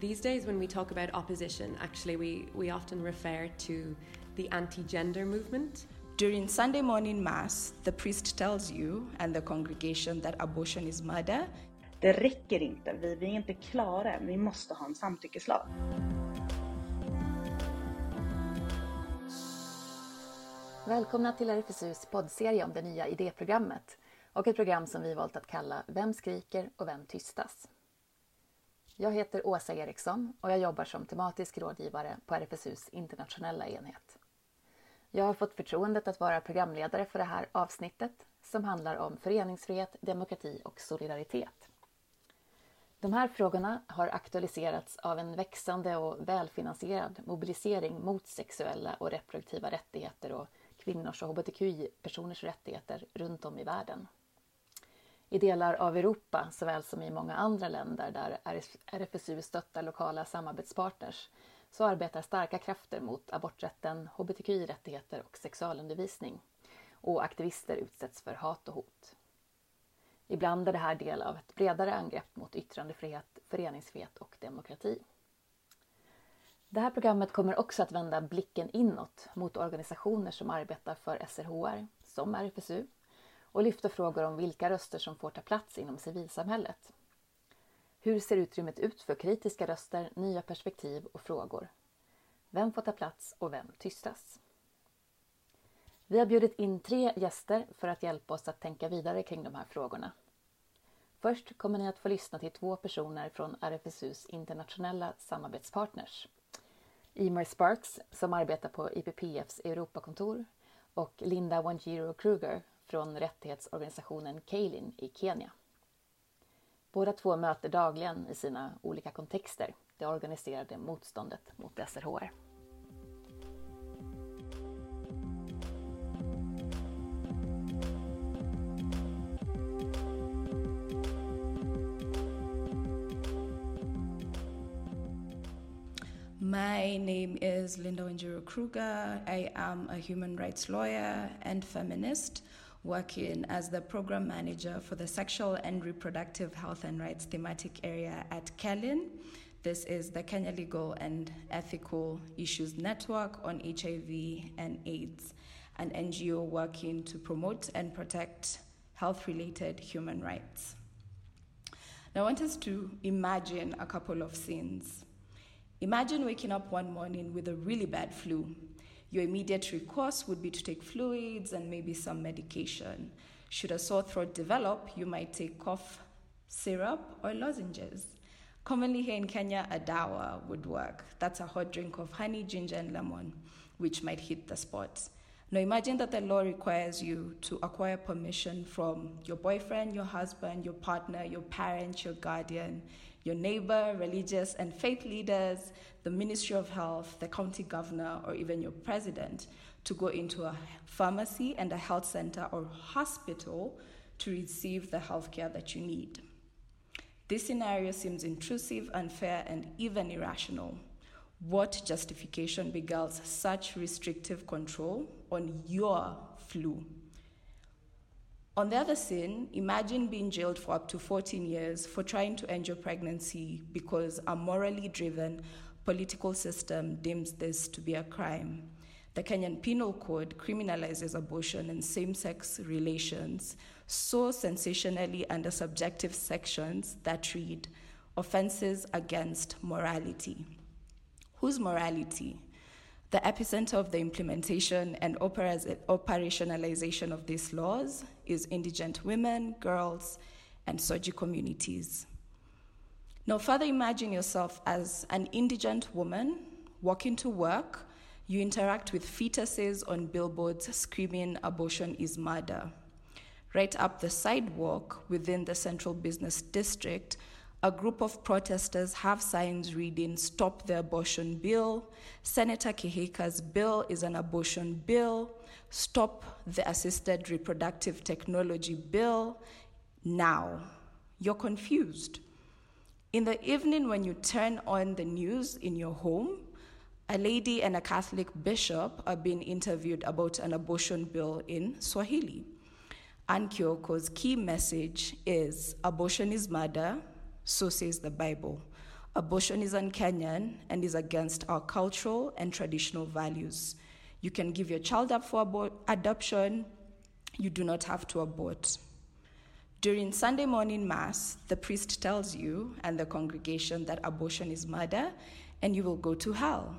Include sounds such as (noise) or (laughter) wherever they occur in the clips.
These days, when we talk about opposition, actually, we, we often refer to the anti gender movement. During Sunday morning Mass, the priest tells you and the congregation that abortion is murder. Det räcker inte, vi, vi är inte klara, vi måste ha en samtyckeslag. Välkomna till RFSUs poddserie om det nya idéprogrammet och ett program som vi valt att kalla Vem skriker och vem tystas? Jag heter Åsa Eriksson och jag jobbar som tematisk rådgivare på RFSUs internationella enhet. Jag har fått förtroendet att vara programledare för det här avsnittet som handlar om föreningsfrihet, demokrati och solidaritet. De här frågorna har aktualiserats av en växande och välfinansierad mobilisering mot sexuella och reproduktiva rättigheter och kvinnors och hbtqi-personers rättigheter runt om i världen. I delar av Europa såväl som i många andra länder där RFSU stöttar lokala samarbetspartners så arbetar starka krafter mot aborträtten, hbtqi-rättigheter och sexualundervisning. Och aktivister utsätts för hat och hot. Ibland är det här del av ett bredare angrepp mot yttrandefrihet, föreningsfrihet och demokrati. Det här programmet kommer också att vända blicken inåt mot organisationer som arbetar för SRHR, som RFSU, och lyfta frågor om vilka röster som får ta plats inom civilsamhället. Hur ser utrymmet ut för kritiska röster, nya perspektiv och frågor? Vem får ta plats och vem tystas? Vi har bjudit in tre gäster för att hjälpa oss att tänka vidare kring de här frågorna. Först kommer ni att få lyssna till två personer från RFSUs internationella samarbetspartners. Emer Sparks som arbetar på IPPFs Europakontor och Linda Wanjiro Kruger från rättighetsorganisationen Kalin i Kenya. Båda två möter dagligen i sina olika kontexter det organiserade motståndet mot SRHR. My name is Linda Wanjiro Kruger. I am a human rights lawyer and feminist working as the program manager for the Sexual and Reproductive Health and Rights thematic area at KELIN. This is the Kenya Legal and Ethical Issues Network on HIV and AIDS, an NGO working to promote and protect health related human rights. Now, I want us to imagine a couple of scenes. Imagine waking up one morning with a really bad flu your immediate recourse would be to take fluids and maybe some medication. Should a sore throat develop, you might take cough syrup or lozenges. Commonly here in Kenya, a dawa would work. That's a hot drink of honey, ginger, and lemon, which might hit the spot. Now imagine that the law requires you to acquire permission from your boyfriend, your husband, your partner, your parent, your guardian, your neighbor, religious and faith leaders, the Ministry of Health, the county governor, or even your president to go into a pharmacy and a health center or hospital to receive the health care that you need. This scenario seems intrusive, unfair, and even irrational. What justification begals such restrictive control on your flu? On the other scene, imagine being jailed for up to 14 years for trying to end your pregnancy because a morally driven political system deems this to be a crime. The Kenyan Penal Code criminalizes abortion and same sex relations so sensationally under subjective sections that read offenses against morality. Whose morality? The epicenter of the implementation and operationalization of these laws is indigent women, girls, and Soji communities. Now, further imagine yourself as an indigent woman walking to work. You interact with fetuses on billboards screaming, abortion is murder. Right up the sidewalk within the central business district, a group of protesters have signs reading Stop the Abortion Bill, Senator Kihika's bill is an abortion bill, Stop the Assisted Reproductive Technology Bill now. You're confused. In the evening, when you turn on the news in your home, a lady and a Catholic bishop are being interviewed about an abortion bill in Swahili. Ann Kioko's key message is abortion is murder, so says the Bible. Abortion is un-Kenyan and is against our cultural and traditional values. You can give your child up for abo- adoption. You do not have to abort. During Sunday morning Mass, the priest tells you and the congregation that abortion is murder and you will go to hell.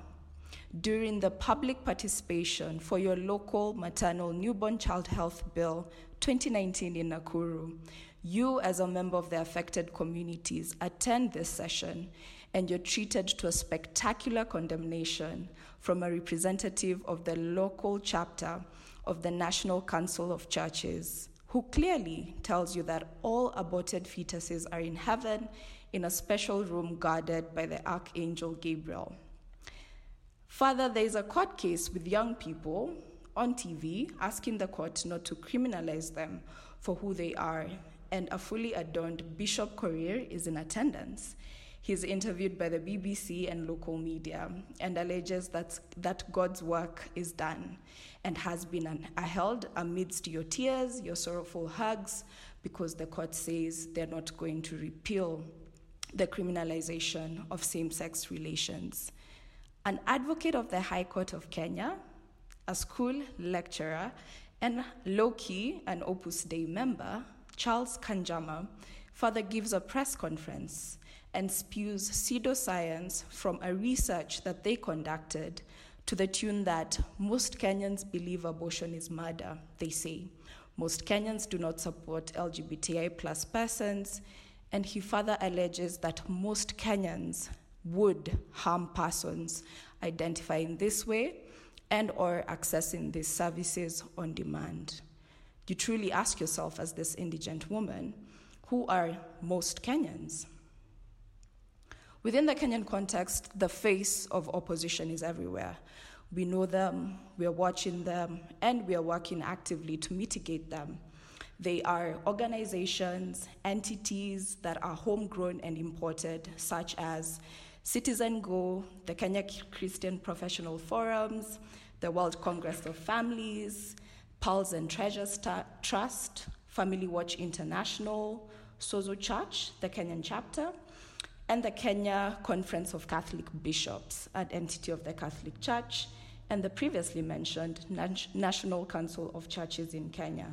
During the public participation for your local maternal newborn child health bill 2019 in Nakuru, you, as a member of the affected communities, attend this session and you're treated to a spectacular condemnation from a representative of the local chapter of the National Council of Churches, who clearly tells you that all aborted fetuses are in heaven in a special room guarded by the Archangel Gabriel. Further, there is a court case with young people on TV asking the court not to criminalize them for who they are and a fully adorned Bishop Korir is in attendance. He's interviewed by the BBC and local media and alleges that, that God's work is done and has been held amidst your tears, your sorrowful hugs, because the court says they're not going to repeal the criminalization of same sex relations. An advocate of the High Court of Kenya, a school lecturer, and low key, an Opus Dei member, Charles Kanjama, further gives a press conference and spews pseudoscience from a research that they conducted to the tune that most Kenyans believe abortion is murder, they say. Most Kenyans do not support LGBTI plus persons, and he further alleges that most Kenyans would harm persons identifying this way and or accessing these services on demand you truly ask yourself, as this indigent woman, who are most Kenyans? Within the Kenyan context, the face of opposition is everywhere. We know them, we are watching them, and we are working actively to mitigate them. They are organizations, entities that are homegrown and imported, such as Citizen Go, the Kenya Christian Professional Forums, the World Congress of Families, Pearls and Treasures Trust, Family Watch International, Sozo Church, the Kenyan chapter, and the Kenya Conference of Catholic Bishops, an entity of the Catholic Church, and the previously mentioned National Council of Churches in Kenya.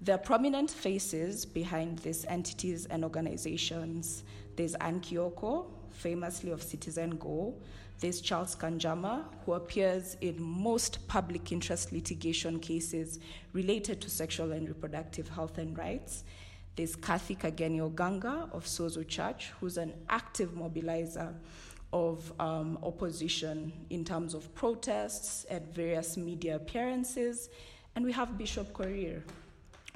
There are prominent faces behind these entities and organizations. There's Ann Kioko, famously of Citizen Go, there's Charles Kanjama, who appears in most public interest litigation cases related to sexual and reproductive health and rights. There's Kathy Kageni Oganga of Sozo Church, who's an active mobilizer of um, opposition in terms of protests at various media appearances. And we have Bishop Korir,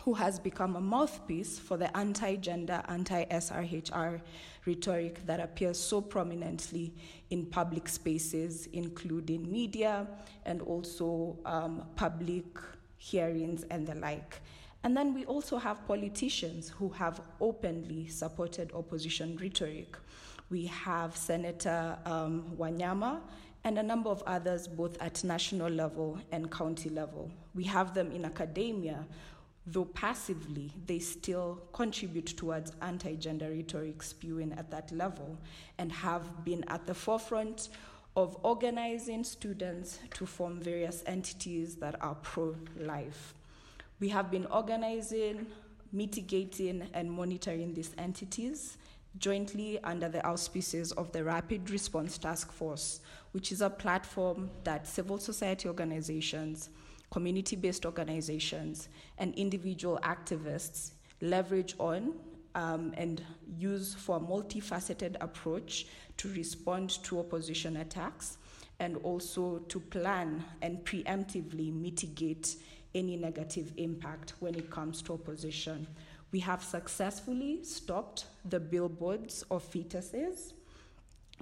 who has become a mouthpiece for the anti gender, anti SRHR rhetoric that appears so prominently in public spaces, including media and also um, public hearings and the like. And then we also have politicians who have openly supported opposition rhetoric. We have Senator um, Wanyama and a number of others, both at national level and county level. We have them in academia though passively, they still contribute towards anti gender rhetoric spewing at that level and have been at the forefront of organizing students to form various entities that are pro life. We have been organizing, mitigating, and monitoring these entities jointly under the auspices of the Rapid Response Task Force, which is a platform that civil society organizations community based organizations, and individual activists leverage on um, and use for a multifaceted approach to respond to opposition attacks and also to plan and preemptively mitigate any negative impact when it comes to opposition. We have successfully stopped the billboards of fetuses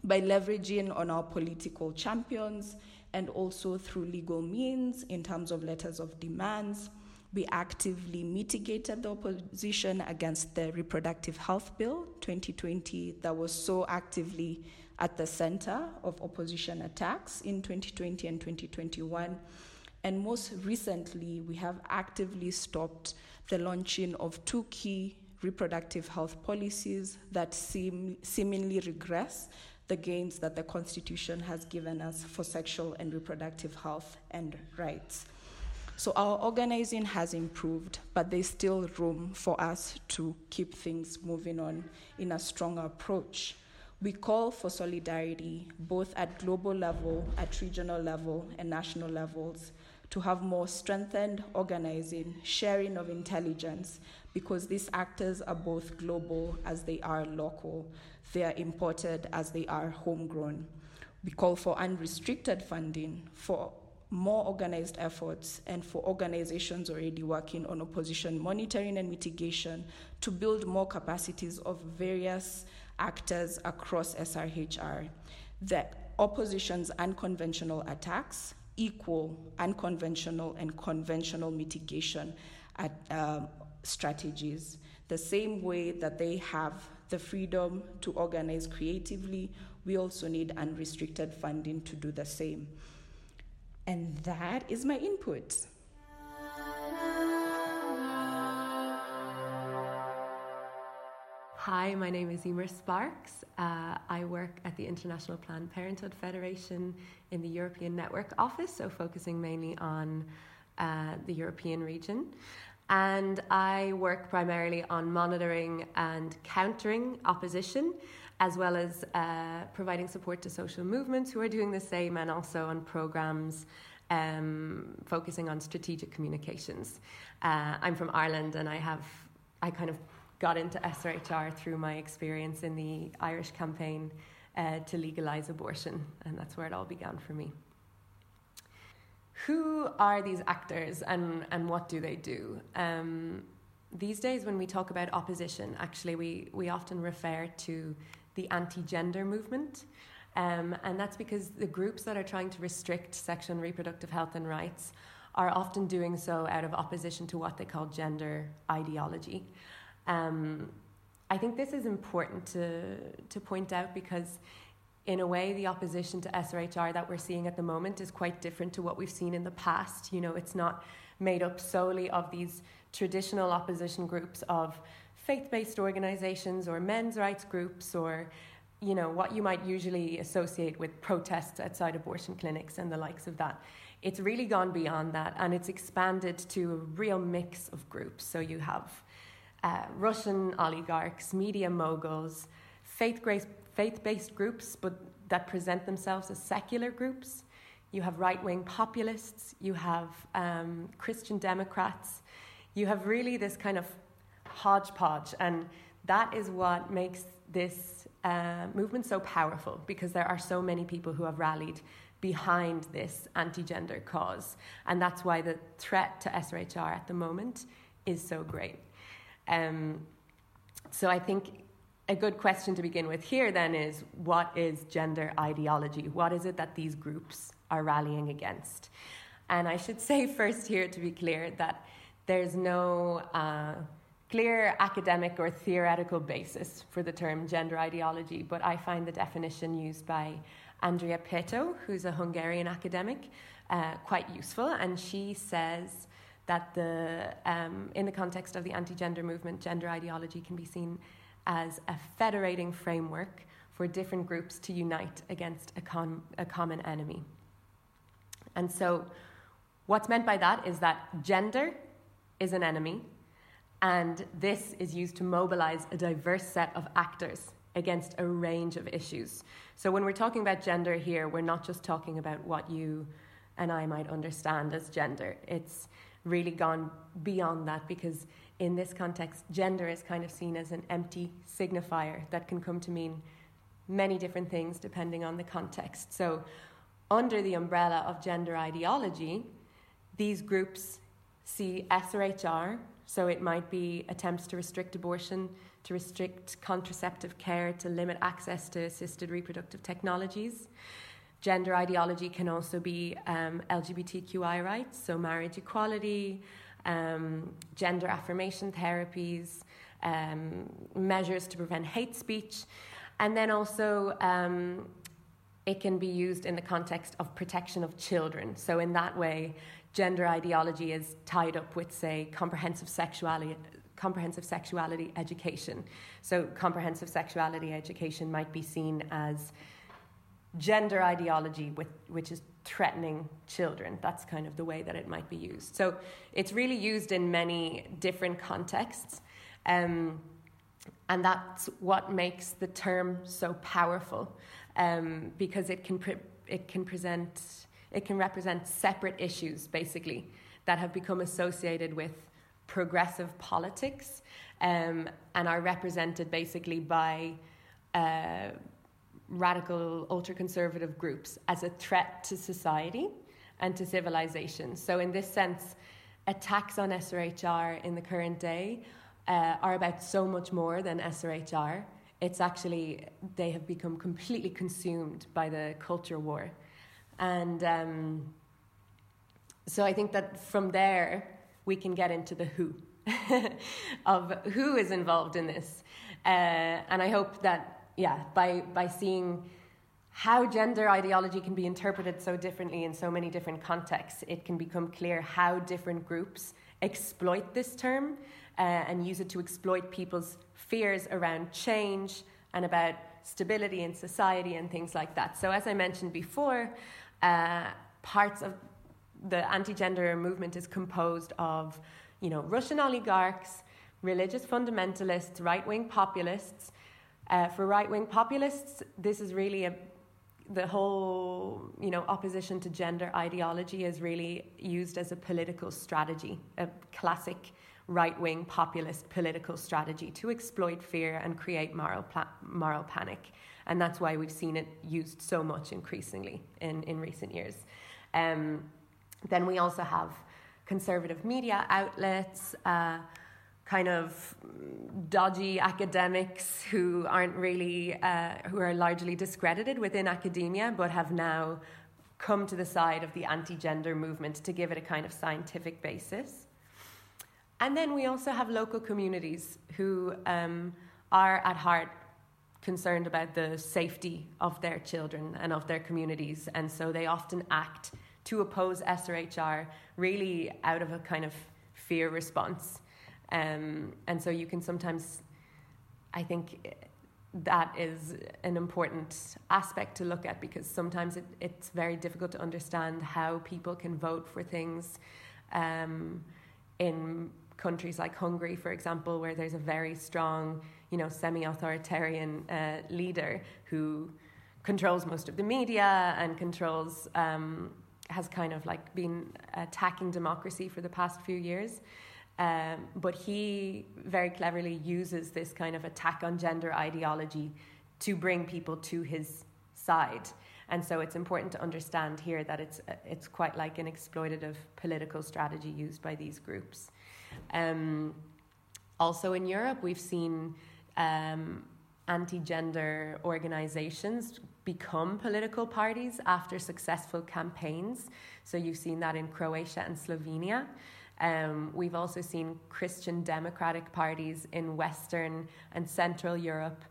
by leveraging on our political champions and also through legal means in terms of letters of demands. We actively mitigated the opposition against the Reproductive Health Bill 2020 that was so actively at the center of opposition attacks in 2020 and 2021. And most recently, we have actively stopped the launching of two key reproductive health policies that seem, seemingly regress the gains that the Constitution has given us for sexual and reproductive health and rights. So our organizing has improved, but there's still room for us to keep things moving on in a stronger approach. We call for solidarity both at global level, at regional level, and national levels to have more strengthened organizing, sharing of intelligence, because these actors are both global as they are local. They are imported as they are homegrown. We call for unrestricted funding for more organized efforts and for organizations already working on opposition monitoring and mitigation to build more capacities of various actors across SRHR. The opposition's unconventional attacks equal unconventional and conventional mitigation at, uh, strategies. The same way that they have the freedom to organize creatively, we also need unrestricted funding to do the same. And that is my input. Hi, my name is Eimear Sparks. Uh, I work at the International Planned Parenthood Federation in the European Network Office, so focusing mainly on uh, the European region. And I work primarily on monitoring and countering opposition as well as uh, providing support to social movements who are doing the same, and also on programs um, focusing on strategic communications. Uh, I'm from Ireland, and I have I kind of got into SRHR through my experience in the Irish campaign uh, to legalise abortion, and that's where it all began for me. Who are these actors, and and what do they do? Um, these days, when we talk about opposition, actually, we, we often refer to the anti gender movement. Um, and that's because the groups that are trying to restrict sexual and reproductive health and rights are often doing so out of opposition to what they call gender ideology. Um, I think this is important to, to point out because, in a way, the opposition to SRHR that we're seeing at the moment is quite different to what we've seen in the past. You know, it's not made up solely of these traditional opposition groups of faith based organizations or men's rights groups or you know what you might usually associate with protests outside abortion clinics and the likes of that. It's really gone beyond that and it's expanded to a real mix of groups. So you have uh, russian oligarchs media moguls faith-based groups but that present themselves as secular groups. You have right-wing populists you have um, christian democrats. You have really this kind of hodgepodge. And that is what makes this uh, movement so powerful because there are so many people who have rallied behind this anti gender cause. And that's why the threat to SRHR at the moment is so great. Um, so I think a good question to begin with here then is what is gender ideology? What is it that these groups are rallying against? And I should (laughs) say first here to be clear that there's no uh, clear academic or theoretical basis for the term gender ideology, but I find the definition used by Andrea Peto, who's a Hungarian academic, uh, quite useful. And she says that the, um, in the context of the anti gender movement, gender ideology can be seen as a federating framework for different groups to unite against a, con- a common enemy. And so, what's meant by that is that gender is an enemy and this is used to mobilize a diverse set of actors against a range of issues. So when we're talking about gender here, we're not just talking about what you and I might understand as gender. It's really gone beyond that because in this context, gender is kind of seen as an empty signifier that can come to mean many different things depending on the context. So, under the umbrella of gender ideology, these groups see SRHR so it might be attempts to restrict abortion, to restrict contraceptive care, to limit access to assisted reproductive technologies. Gender ideology can also be um, LGBTQI rights, so marriage equality, um, gender affirmation therapies, um, measures to prevent hate speech, and then also um, it can be used in the context of protection of children. So, in that way, gender ideology is tied up with, say, comprehensive sexuality, comprehensive sexuality education. So, comprehensive sexuality education might be seen as gender ideology, with, which is threatening children. That's kind of the way that it might be used. So, it's really used in many different contexts. Um, and that's what makes the term so powerful um, because it can, pre- it can present, it can represent separate issues basically that have become associated with progressive politics um, and are represented basically by uh, radical ultra conservative groups as a threat to society and to civilization. So, in this sense, attacks on SRHR in the current day uh, are about so much more than SRHR. It's actually, they have become completely consumed by the culture war. And um, so I think that from there, we can get into the who (laughs) of who is involved in this. Uh, and I hope that, yeah, by, by seeing how gender ideology can be interpreted so differently in so many different contexts, it can become clear how different groups exploit this term uh, and use it to exploit people's fears around change and about stability in society and things like that. So, as I mentioned before, uh, parts of the anti-gender movement is composed of, you know, Russian oligarchs, religious fundamentalists, right-wing populists. Uh, for right-wing populists, this is really a the whole you know opposition to gender ideology is really used as a political strategy, a classic right wing populist political strategy to exploit fear and create moral, pla- moral panic. And that's why we've seen it used so much increasingly in, in recent years. Um, then we also have conservative media outlets, uh, kind of dodgy academics who aren't really, uh, who are largely discredited within academia, but have now come to the side of the anti gender movement to give it a kind of scientific basis. And then we also have local communities who um, are at heart concerned about the safety of their children and of their communities. And so they often act to oppose SRHR really out of a kind of fear response. Um, and so you can sometimes, I think, that is an important aspect to look at because sometimes it, it's very difficult to understand how people can vote for things um, in countries like Hungary, for example, where there's a very strong, you know, semi-authoritarian uh, leader who controls most of the media and controls um, has kind of like been attacking democracy for the past few years. Um, but he very cleverly uses this kind of attack on gender ideology to bring people to his side. And so it's important to understand here that it's, it's quite like an exploitative political strategy used by these groups. Um, also in Europe, we've seen um, anti gender organizations become political parties after successful campaigns. So you've seen that in Croatia and Slovenia. Um, we've also seen Christian democratic parties in Western and Central Europe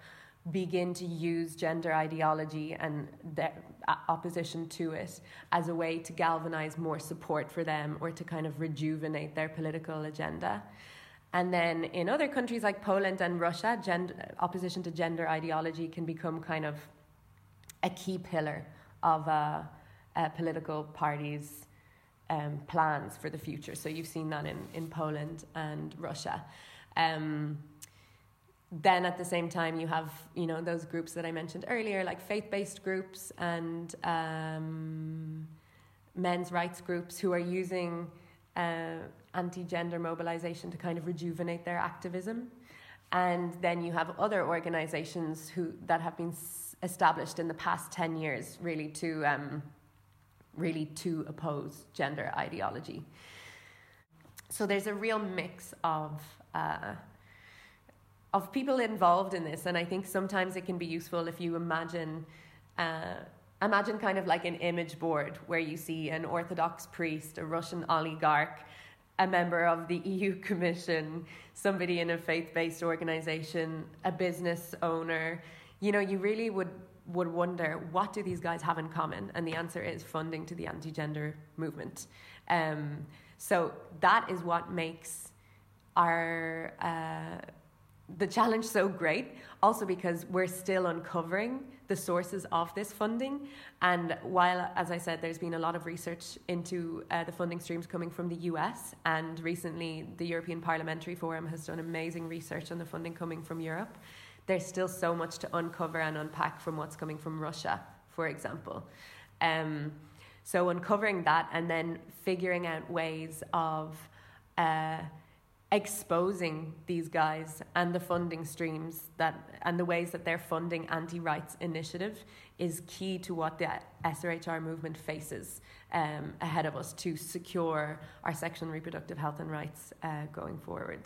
begin to use gender ideology and their opposition to it as a way to galvanize more support for them or to kind of rejuvenate their political agenda. And then in other countries like Poland and Russia, gender, opposition to gender ideology can become kind of a key pillar of a, a political party's um, plans for the future. So you've seen that in, in Poland and Russia. Um, then at the same time you have you know those groups that I mentioned earlier, like faith-based groups and um, men's rights groups who are using uh, anti-gender mobilization to kind of rejuvenate their activism. And then you have other organizations who that have been s- established in the past ten years, really to um, really to oppose gender ideology. So there's a real mix of. Uh, of people involved in this, and I think sometimes it can be useful if you imagine. Uh, imagine kind of like an image board where you see an Orthodox priest, a Russian oligarch, a member of the (laughs) EU Commission, somebody in a faith based organization, a business owner. You know, you really would, would wonder what do these guys have in common? And the answer is funding to the anti gender movement. Um, so that is what makes our uh, the challenge so great also because we're still uncovering the sources of this funding. And while as i said there's been a lot of research into uh, the funding streams coming from the us and recently the european parliamentary forum has done amazing research on the funding coming from europe there's still so much to uncover and unpack from what's coming from russia for example. Um, so uncovering that and then figuring out ways of uh, exposing these guys and the funding streams that and the ways that they're funding anti-rights initiative is key to what the SRHR movement faces um, ahead of us to secure our sexual and reproductive health and rights uh, going forward.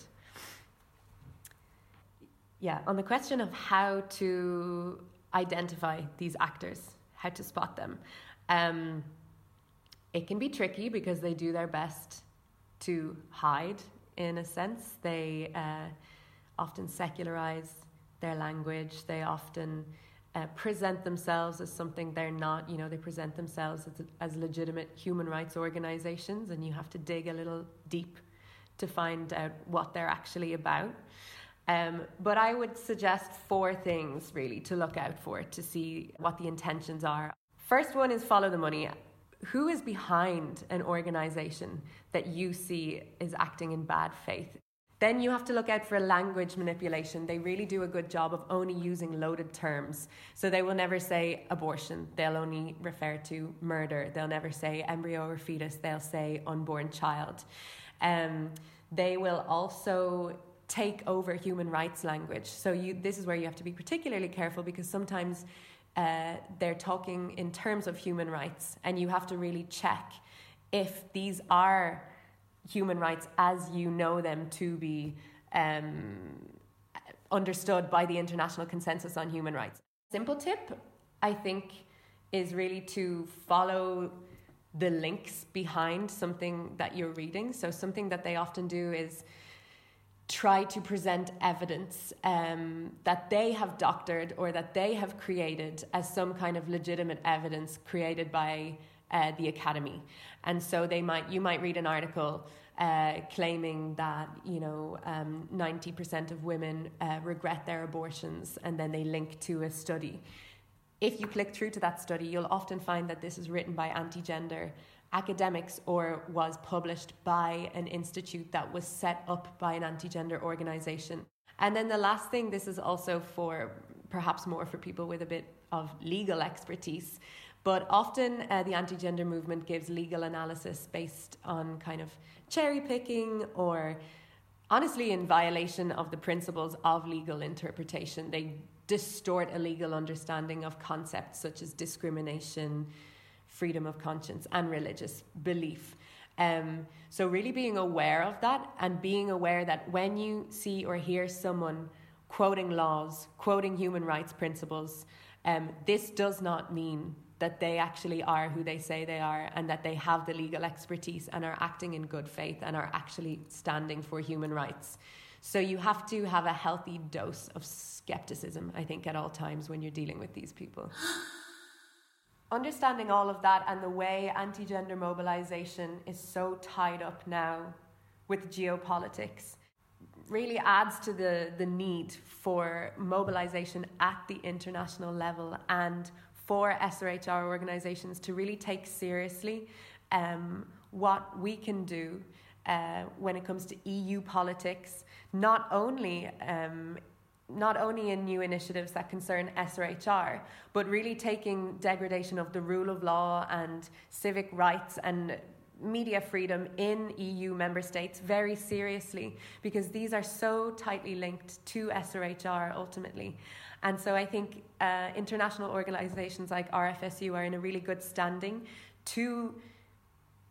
Yeah, on the question of how to identify these actors, how to spot them, um, it can be tricky because they do their best to hide in a sense. They uh, often secularize their language. They often uh, present themselves as something they're not. You know, they present themselves as, as legitimate human rights organizations, and you have to dig a little deep to find out what they're actually about. Um, but I would suggest four things really to look out for to see what the intentions are. First one is follow the money who is behind an organization that you see is acting in bad faith? Then you have to look out for language manipulation. They really do a good job of only using loaded terms. So they will never say abortion, they'll only refer to murder. They'll never say embryo or fetus, they'll say unborn child. Um, they will also take over human rights language. So you, this is where you have to be particularly careful because sometimes uh, they're talking in terms of human rights, and you have to really check if these are human rights as you know them to be um, understood by the international consensus on human rights. Simple tip, I think, is really to follow the links behind something that you're reading. So, something that they often do is try to present evidence um, that they have doctored or that they have created as some kind of legitimate evidence created by uh, the academy. And so they might, you might read an article uh, claiming that you know um, 90% of women uh, regret their abortions, and then they link to a study. If you click through to that study, you'll often find that this is written by anti-gender academics or was published by an institute that was set up by an anti gender organization. And then the last thing, this is also for perhaps more for people with a bit of legal expertise, but often uh, the anti gender movement gives legal analysis based on kind of cherry picking or honestly in violation of the principles of legal interpretation. They distort a legal understanding of concepts such as discrimination freedom of conscience and religious belief. Um, so, really being aware of that and being aware that when you see or hear someone quoting laws, quoting human rights principles, um, this does not mean that they actually are who they say they are and that they have the legal expertise and are acting in good faith and are actually standing for human rights. So you have to have a healthy dose of skepticism, I think, at all times when you're dealing with these people. Understanding all of that and the way anti gender mobilization is so tied up now with geopolitics really adds to the, the need for mobilization at the international level and for SRHR organizations to really take seriously um, what we can do uh, when it comes to EU politics, not only um, not only in new initiatives that concern SRHR, but really taking degradation of the rule of law and civic rights and media freedom in EU member states very seriously because these are so tightly linked to SRHR ultimately. And so I think uh, international organizations like RFSU are in a really good standing to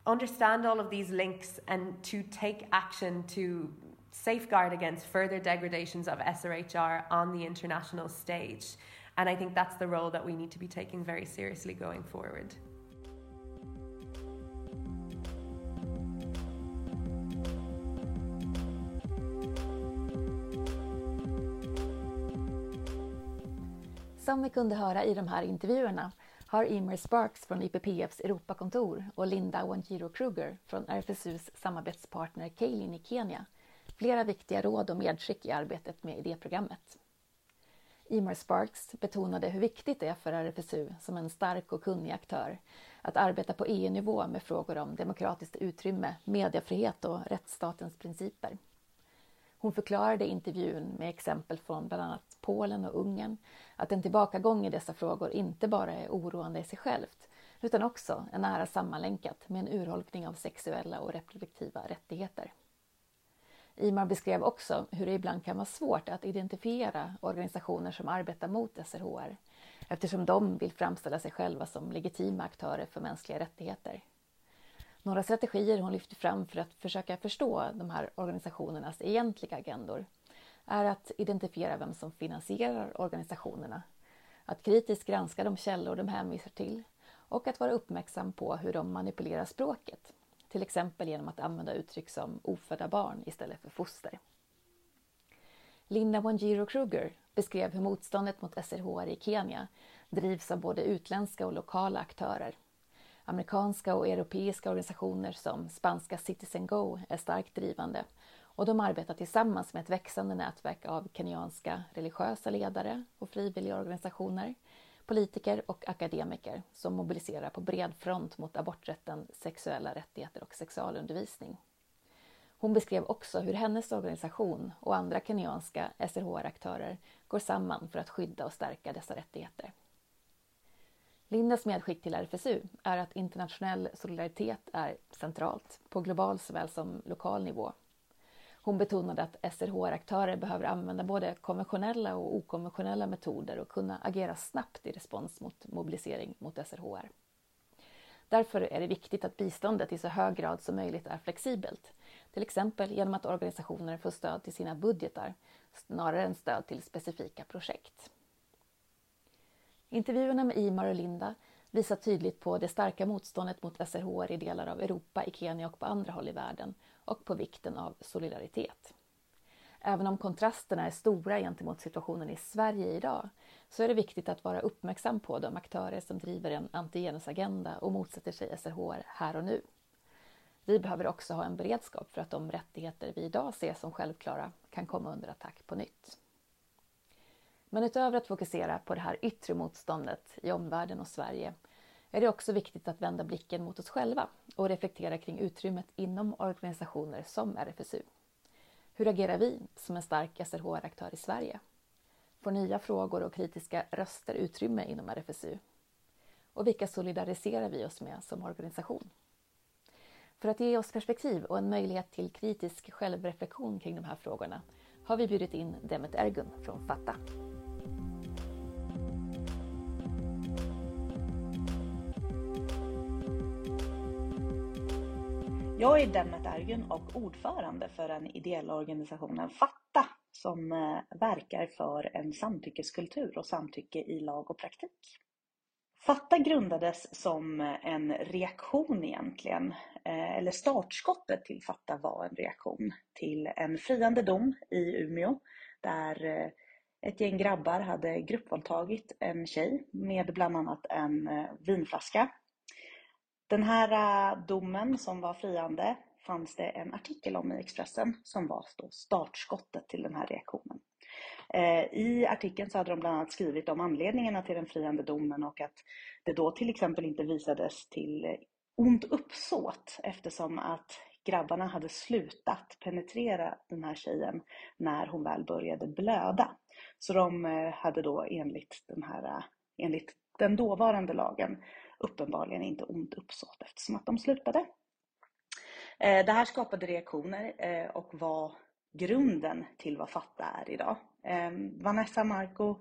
understand all of these links and to take action to safeguard against further degradations of SRHR on the international stage. And I think that's the role that we need to be taking very seriously going forward. Som vi kunde höra i de här intervjuerna har Eimear Sparks från IPPFs Europakontor och Linda Wanjiru Kroeger från RFSUs samarbetspartner Kelin i Kenya flera viktiga råd och medskick i arbetet med idéprogrammet. Imar Sparks betonade hur viktigt det är för RFSU som en stark och kunnig aktör att arbeta på EU-nivå med frågor om demokratiskt utrymme, mediefrihet och rättsstatens principer. Hon förklarade i intervjun med exempel från bland annat Polen och Ungern att en tillbakagång i dessa frågor inte bara är oroande i sig självt utan också är nära sammanlänkat med en urholkning av sexuella och reproduktiva rättigheter. Imar beskrev också hur det ibland kan vara svårt att identifiera organisationer som arbetar mot SRHR eftersom de vill framställa sig själva som legitima aktörer för mänskliga rättigheter. Några strategier hon lyfter fram för att försöka förstå de här organisationernas egentliga agendor är att identifiera vem som finansierar organisationerna, att kritiskt granska de källor de hänvisar till och att vara uppmärksam på hur de manipulerar språket, till exempel genom att använda uttryck som ofödda barn istället för foster. Linda Wanjiro Kruger beskrev hur motståndet mot SRHR i Kenya drivs av både utländska och lokala aktörer. Amerikanska och europeiska organisationer som spanska Citizen Go är starkt drivande och de arbetar tillsammans med ett växande nätverk av kenyanska religiösa ledare och frivilliga organisationer, politiker och akademiker som mobiliserar på bred front mot aborträtten, sexuella rättigheter och sexualundervisning. Hon beskrev också hur hennes organisation och andra kenyanska SRHR-aktörer går samman för att skydda och stärka dessa rättigheter. Lindas medskick till RFSU är att internationell solidaritet är centralt på global såväl som lokal nivå. Hon betonade att SRHR-aktörer behöver använda både konventionella och okonventionella metoder och kunna agera snabbt i respons mot mobilisering mot SRHR. Därför är det viktigt att biståndet i så hög grad som möjligt är flexibelt, till exempel genom att organisationer får stöd till sina budgetar snarare än stöd till specifika projekt. Intervjuerna med Imar och Linda visar tydligt på det starka motståndet mot SRHR i delar av Europa, i Kenya och på andra håll i världen och på vikten av solidaritet. Även om kontrasterna är stora gentemot situationen i Sverige idag så är det viktigt att vara uppmärksam på de aktörer som driver en antigenusagenda och motsätter sig SRHR här och nu. Vi behöver också ha en beredskap för att de rättigheter vi idag ser som självklara kan komma under attack på nytt. Men utöver att fokusera på det här yttre motståndet i omvärlden och Sverige är det också viktigt att vända blicken mot oss själva och reflektera kring utrymmet inom organisationer som RFSU. Hur agerar vi som en stark SRHR-aktör i Sverige? Får nya frågor och kritiska röster utrymme inom RFSU? Och vilka solidariserar vi oss med som organisation? För att ge oss perspektiv och en möjlighet till kritisk självreflektion kring de här frågorna har vi bjudit in Demet Ergun från Fatta. Jag är Demet Ergun och ordförande för den ideella organisationen Fatta som eh, verkar för en samtyckeskultur och samtycke i lag och praktik. Fatta grundades som en reaktion egentligen, eh, eller startskottet till Fatta var en reaktion till en friande dom i Umeå där eh, ett gäng grabbar hade gruppvåldtagit en tjej med bland annat en vinflaska den här äh, domen som var friande fanns det en artikel om i Expressen som var startskottet till den här reaktionen. Eh, I artikeln så hade de bland annat skrivit om anledningarna till den friande domen och att det då till exempel inte visades till eh, ont uppsåt eftersom att grabbarna hade slutat penetrera den här tjejen när hon väl började blöda. Så de eh, hade då enligt den, här, äh, enligt den dåvarande lagen uppenbarligen inte ont uppsåt eftersom att de slutade. Eh, det här skapade reaktioner eh, och var grunden till vad Fatta är idag. Eh, Vanessa Marco,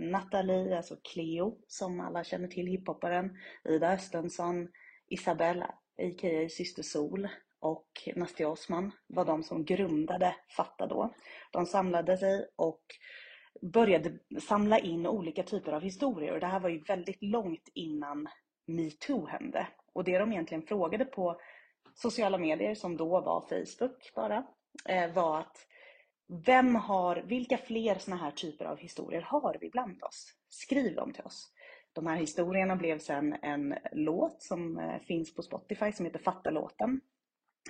Nathalie, alltså Cleo som alla känner till, hiphopparen, Ida Östensson, Isabella, a.k.a. Syster Sol och Nastia Osman var de som grundade Fatta då. De samlade sig och började samla in olika typer av historier och det här var ju väldigt långt innan metoo hände. Och det de egentligen frågade på sociala medier, som då var Facebook bara, eh, var att vem har, vilka fler sådana här typer av historier har vi bland oss? Skriv dem till oss. De här historierna blev sen en låt som eh, finns på Spotify som heter Fatta låten.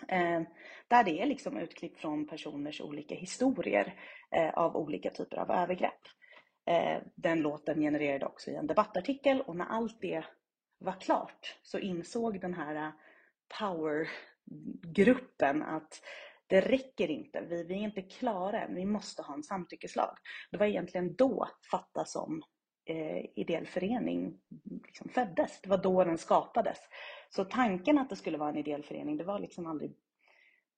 Eh, där det är liksom utklipp från personers olika historier eh, av olika typer av övergrepp. Eh, den låten genererade också i en debattartikel och när allt det var klart så insåg den här powergruppen att det räcker inte, vi, vi är inte klara än, vi måste ha en samtyckeslag. Det var egentligen då Fatta som eh, ideell förening liksom föddes. Det var då den skapades. Så tanken att det skulle vara en ideell förening, det var liksom aldrig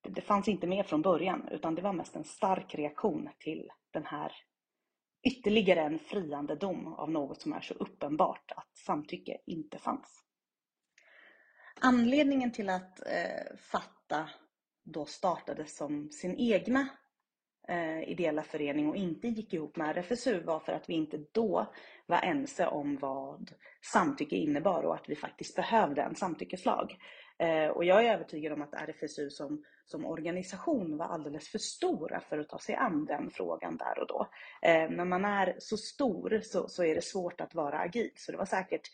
det, det fanns inte med från början, utan det var mest en stark reaktion till den här ytterligare en friande dom av något som är så uppenbart att samtycke inte fanns. Anledningen till att eh, Fatta då startade som sin egna eh, ideella förening och inte gick ihop med RFSU var för att vi inte då var ense om vad samtycke innebar och att vi faktiskt behövde en samtyckeslag. Eh, och jag är övertygad om att RFSU som, som organisation var alldeles för stora för att ta sig an den frågan där och då. Eh, när man är så stor så, så är det svårt att vara agil. Så det var säkert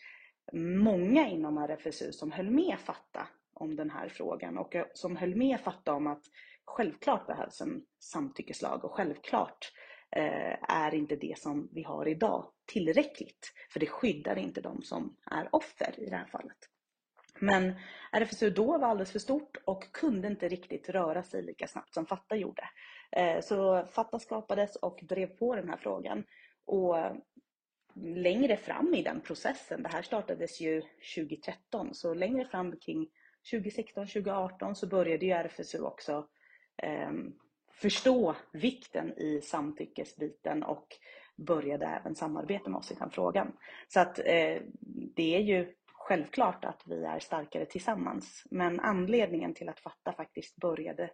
många inom RFSU som höll med Fatta om den här frågan och eh, som höll med Fatta om att självklart behövs en samtyckeslag och självklart eh, är inte det som vi har idag tillräckligt. För det skyddar inte de som är offer i det här fallet. Men RFSU då var alldeles för stort och kunde inte riktigt röra sig lika snabbt som Fatta gjorde. Eh, så Fatta skapades och drev på den här frågan. Och eh, längre fram i den processen, det här startades ju 2013, så längre fram kring 2016, 2018 så började ju RFSU också eh, Ehm, förstå vikten i samtyckesbiten och började även samarbeta med oss i den frågan. Så att eh, det är ju självklart att vi är starkare tillsammans. Men anledningen till att Fatta faktiskt började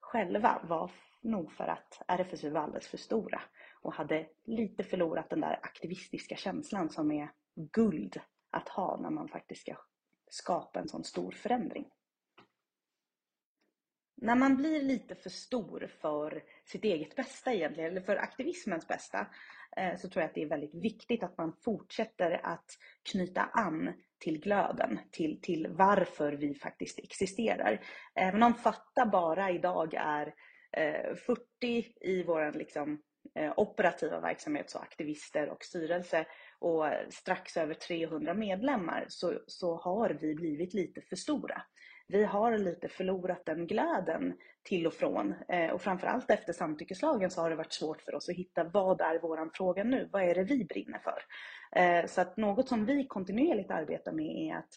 själva var nog för att RFSU var alldeles för stora och hade lite förlorat den där aktivistiska känslan som är guld att ha när man faktiskt ska skapa en sån stor förändring. När man blir lite för stor för sitt eget bästa egentligen, eller för aktivismens bästa, eh, så tror jag att det är väldigt viktigt att man fortsätter att knyta an till glöden, till, till varför vi faktiskt existerar. Även om Fatta bara idag är eh, 40 i vår liksom, eh, operativa verksamhet, så aktivister och styrelse, och strax över 300 medlemmar så, så har vi blivit lite för stora. Vi har lite förlorat den glädjen till och från. Eh, och framförallt efter samtyckeslagen så har det varit svårt för oss att hitta vad är våran fråga nu? Vad är det vi brinner för? Eh, så att något som vi kontinuerligt arbetar med är att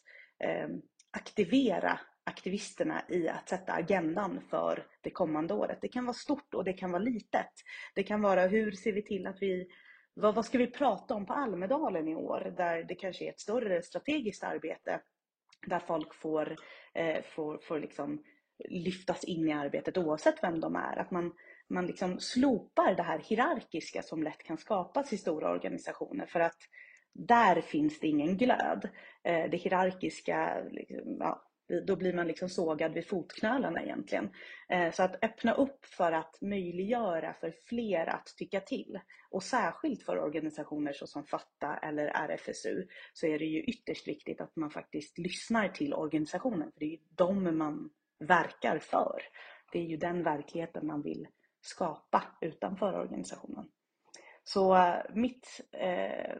eh, aktivera aktivisterna i att sätta agendan för det kommande året. Det kan vara stort och det kan vara litet. Det kan vara hur ser vi till att vi vad, vad ska vi prata om på Almedalen i år? Där det kanske är ett större strategiskt arbete där folk får, eh, får, får liksom lyftas in i arbetet oavsett vem de är. Att man, man liksom slopar det här hierarkiska som lätt kan skapas i stora organisationer för att där finns det ingen glöd. Eh, det hierarkiska, liksom, ja, då blir man liksom sågad vid fotknölarna egentligen. Eh, så att öppna upp för att möjliggöra för fler att tycka till och särskilt för organisationer såsom Fatta eller RFSU så är det ju ytterst viktigt att man faktiskt lyssnar till organisationen för det är ju dem man verkar för. Det är ju den verkligheten man vill skapa utanför organisationen. Så mitt eh,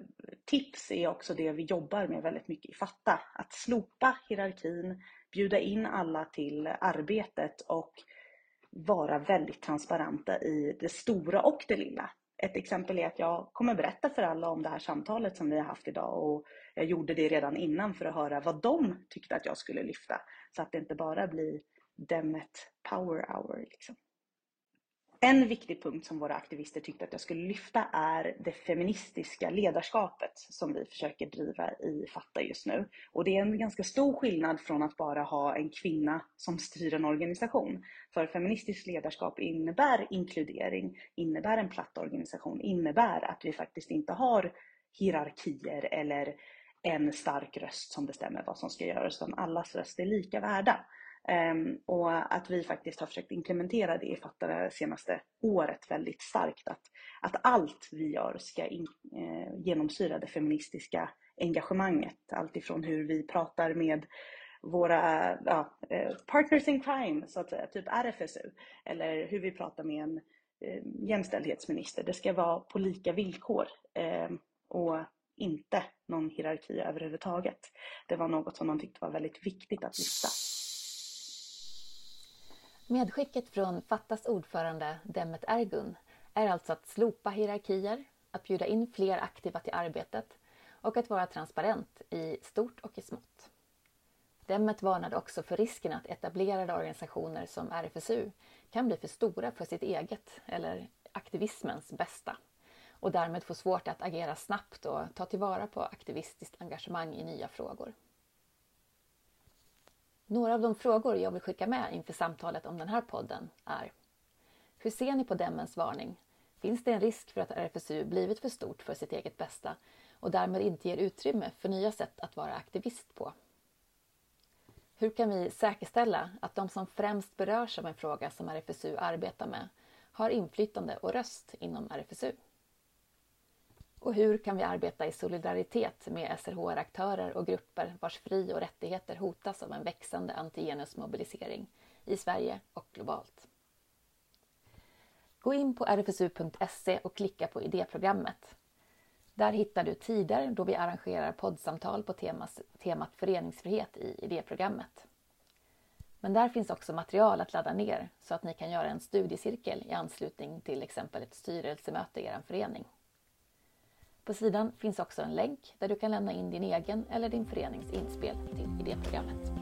tips är också det vi jobbar med väldigt mycket i Fatta. Att slopa hierarkin, bjuda in alla till arbetet och vara väldigt transparenta i det stora och det lilla. Ett exempel är att jag kommer berätta för alla om det här samtalet som vi har haft idag och jag gjorde det redan innan för att höra vad de tyckte att jag skulle lyfta. Så att det inte bara blir Demet Power Hour. Liksom. En viktig punkt som våra aktivister tyckte att jag skulle lyfta är det feministiska ledarskapet som vi försöker driva i Fatta just nu. Och det är en ganska stor skillnad från att bara ha en kvinna som styr en organisation. För feministiskt ledarskap innebär inkludering, innebär en platt organisation, innebär att vi faktiskt inte har hierarkier eller en stark röst som bestämmer vad som ska göras, utan allas röst är lika värda. Ehm, och att vi faktiskt har försökt implementera det i Fatta det senaste året väldigt starkt. Att, att allt vi gör ska in, eh, genomsyra det feministiska engagemanget. Allt ifrån hur vi pratar med våra ja, eh, partners in crime, så att säga, typ RFSU, eller hur vi pratar med en eh, jämställdhetsminister. Det ska vara på lika villkor eh, och inte någon hierarki överhuvudtaget. Det var något som de tyckte var väldigt viktigt att lyfta. Medskicket från Fattas ordförande Demet Ergun är alltså att slopa hierarkier, att bjuda in fler aktiva till arbetet och att vara transparent i stort och i smått. Demet varnade också för risken att etablerade organisationer som RFSU kan bli för stora för sitt eget, eller aktivismens, bästa och därmed få svårt att agera snabbt och ta tillvara på aktivistiskt engagemang i nya frågor. Några av de frågor jag vill skicka med inför samtalet om den här podden är Hur ser ni på Demmens varning? Finns det en risk för att RFSU blivit för stort för sitt eget bästa och därmed inte ger utrymme för nya sätt att vara aktivist på? Hur kan vi säkerställa att de som främst berörs av en fråga som RFSU arbetar med har inflytande och röst inom RFSU? Och hur kan vi arbeta i solidaritet med SRHR-aktörer och grupper vars fri och rättigheter hotas av en växande antigenusmobilisering i Sverige och globalt? Gå in på rfsu.se och klicka på idéprogrammet. Där hittar du tider då vi arrangerar poddsamtal på temas, temat föreningsfrihet i idéprogrammet. Men där finns också material att ladda ner så att ni kan göra en studiecirkel i anslutning till exempel ett styrelsemöte i er förening. På sidan finns också en länk där du kan lämna in din egen eller din förenings inspel till idéprogrammet.